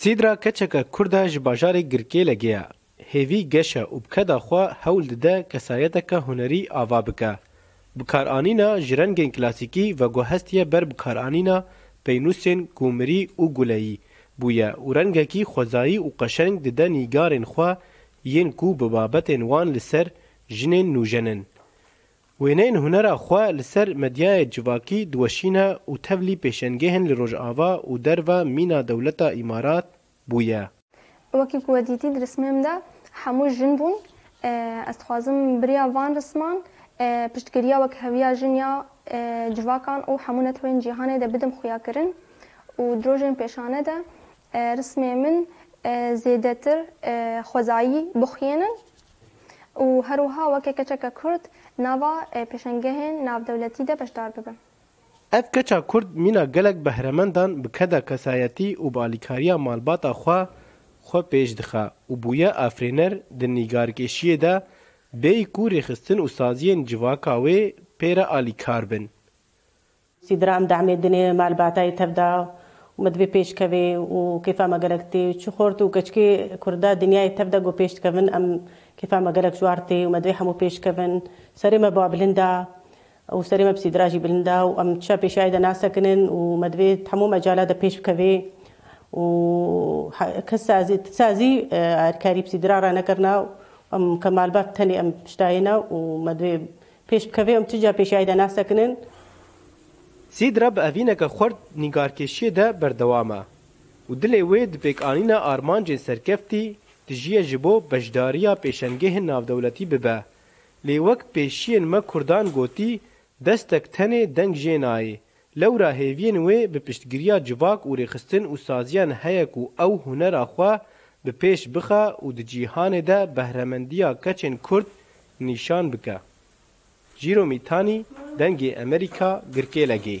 Sîdra keçeke kurd e ji bajarê Girkêlegê ye. Hêvî geş e û bi keda xwe hewl dide kesayeteke hunerî ava bike. Bikaranîna ji rengên klasîkî veguhestiye ber bikaranîna peynûsên komirî û guleyî bûye û rengekî xwezayî û qeşeng dide nîgarên xwe yên ku bi babetên wan li ser jinên nûjen in. Wêneyên hunera xwe li ser medyayê civakî diweşîne û tevlî pêşengehên li Rojava û derve mîna dewleta Îmarat bûye. Wekî ku we dîtî di rismê min de hemû jin bûn. Ez dixwazim bi riya van risman piştgiriya wekheviya jin ya civakan û hemû neteweyên cîhanê de bidim xuyakirin û di rojên pêşane de rismê min zêdetir xwezayî bixuyênin. û herwiha weke keçeke kurd nava pêşengehên navdewletî de beşdar bibe. Ev keça kurd mîna gelek behremendan bi keda kesayetî û bi alîkariya malbata xwe xwe pêş dixe û bûye afirêner di nîgarkêşiyê de bêyî ku rêxistin û saziyên civaka wê pê re alîkar bin. Sîdra em dehmê dinê malbatayê tev da û me divê pêş kevê û kêfa me gelek tê çi xort û keçikê kurda dinyayê tev da ku pêş dikevin em kêfa me gelek ciwar tê û me divê hemû pêş kevin. Serê me ba bilind a û serê me bi Sîdra jî bilind a û em çiya pêşayê de nasekinin û me divê di hemû mecala de pêş bikevê û kes sazî ti sazî erkarî bi Sîdra re nekirina û em ke malbat tenê em piştayê ne û me divê Pêş bikeve em çija pêşiyayî de nas sekinin. Sîdra bi evîneke xurt nîgarkêşiyê de berdewam e û dilê wê di pêkanîna armancên serkeftî dijiye ji bo beşdariya pêşengêhên navdewletî bibe. Lê wek pêşiyên me kurdan gotî, destek tenê deng jê nayê, Lewra hêviyên wê bi piştgiriya civak û rêxistin û saziyan heye ku ew hunera xwe bi pêş bixe û di cîhanê de behremendiya keçên kurd nîşan bike. Jîromî Tanî, Dengê Emerîka, Girkêlegê.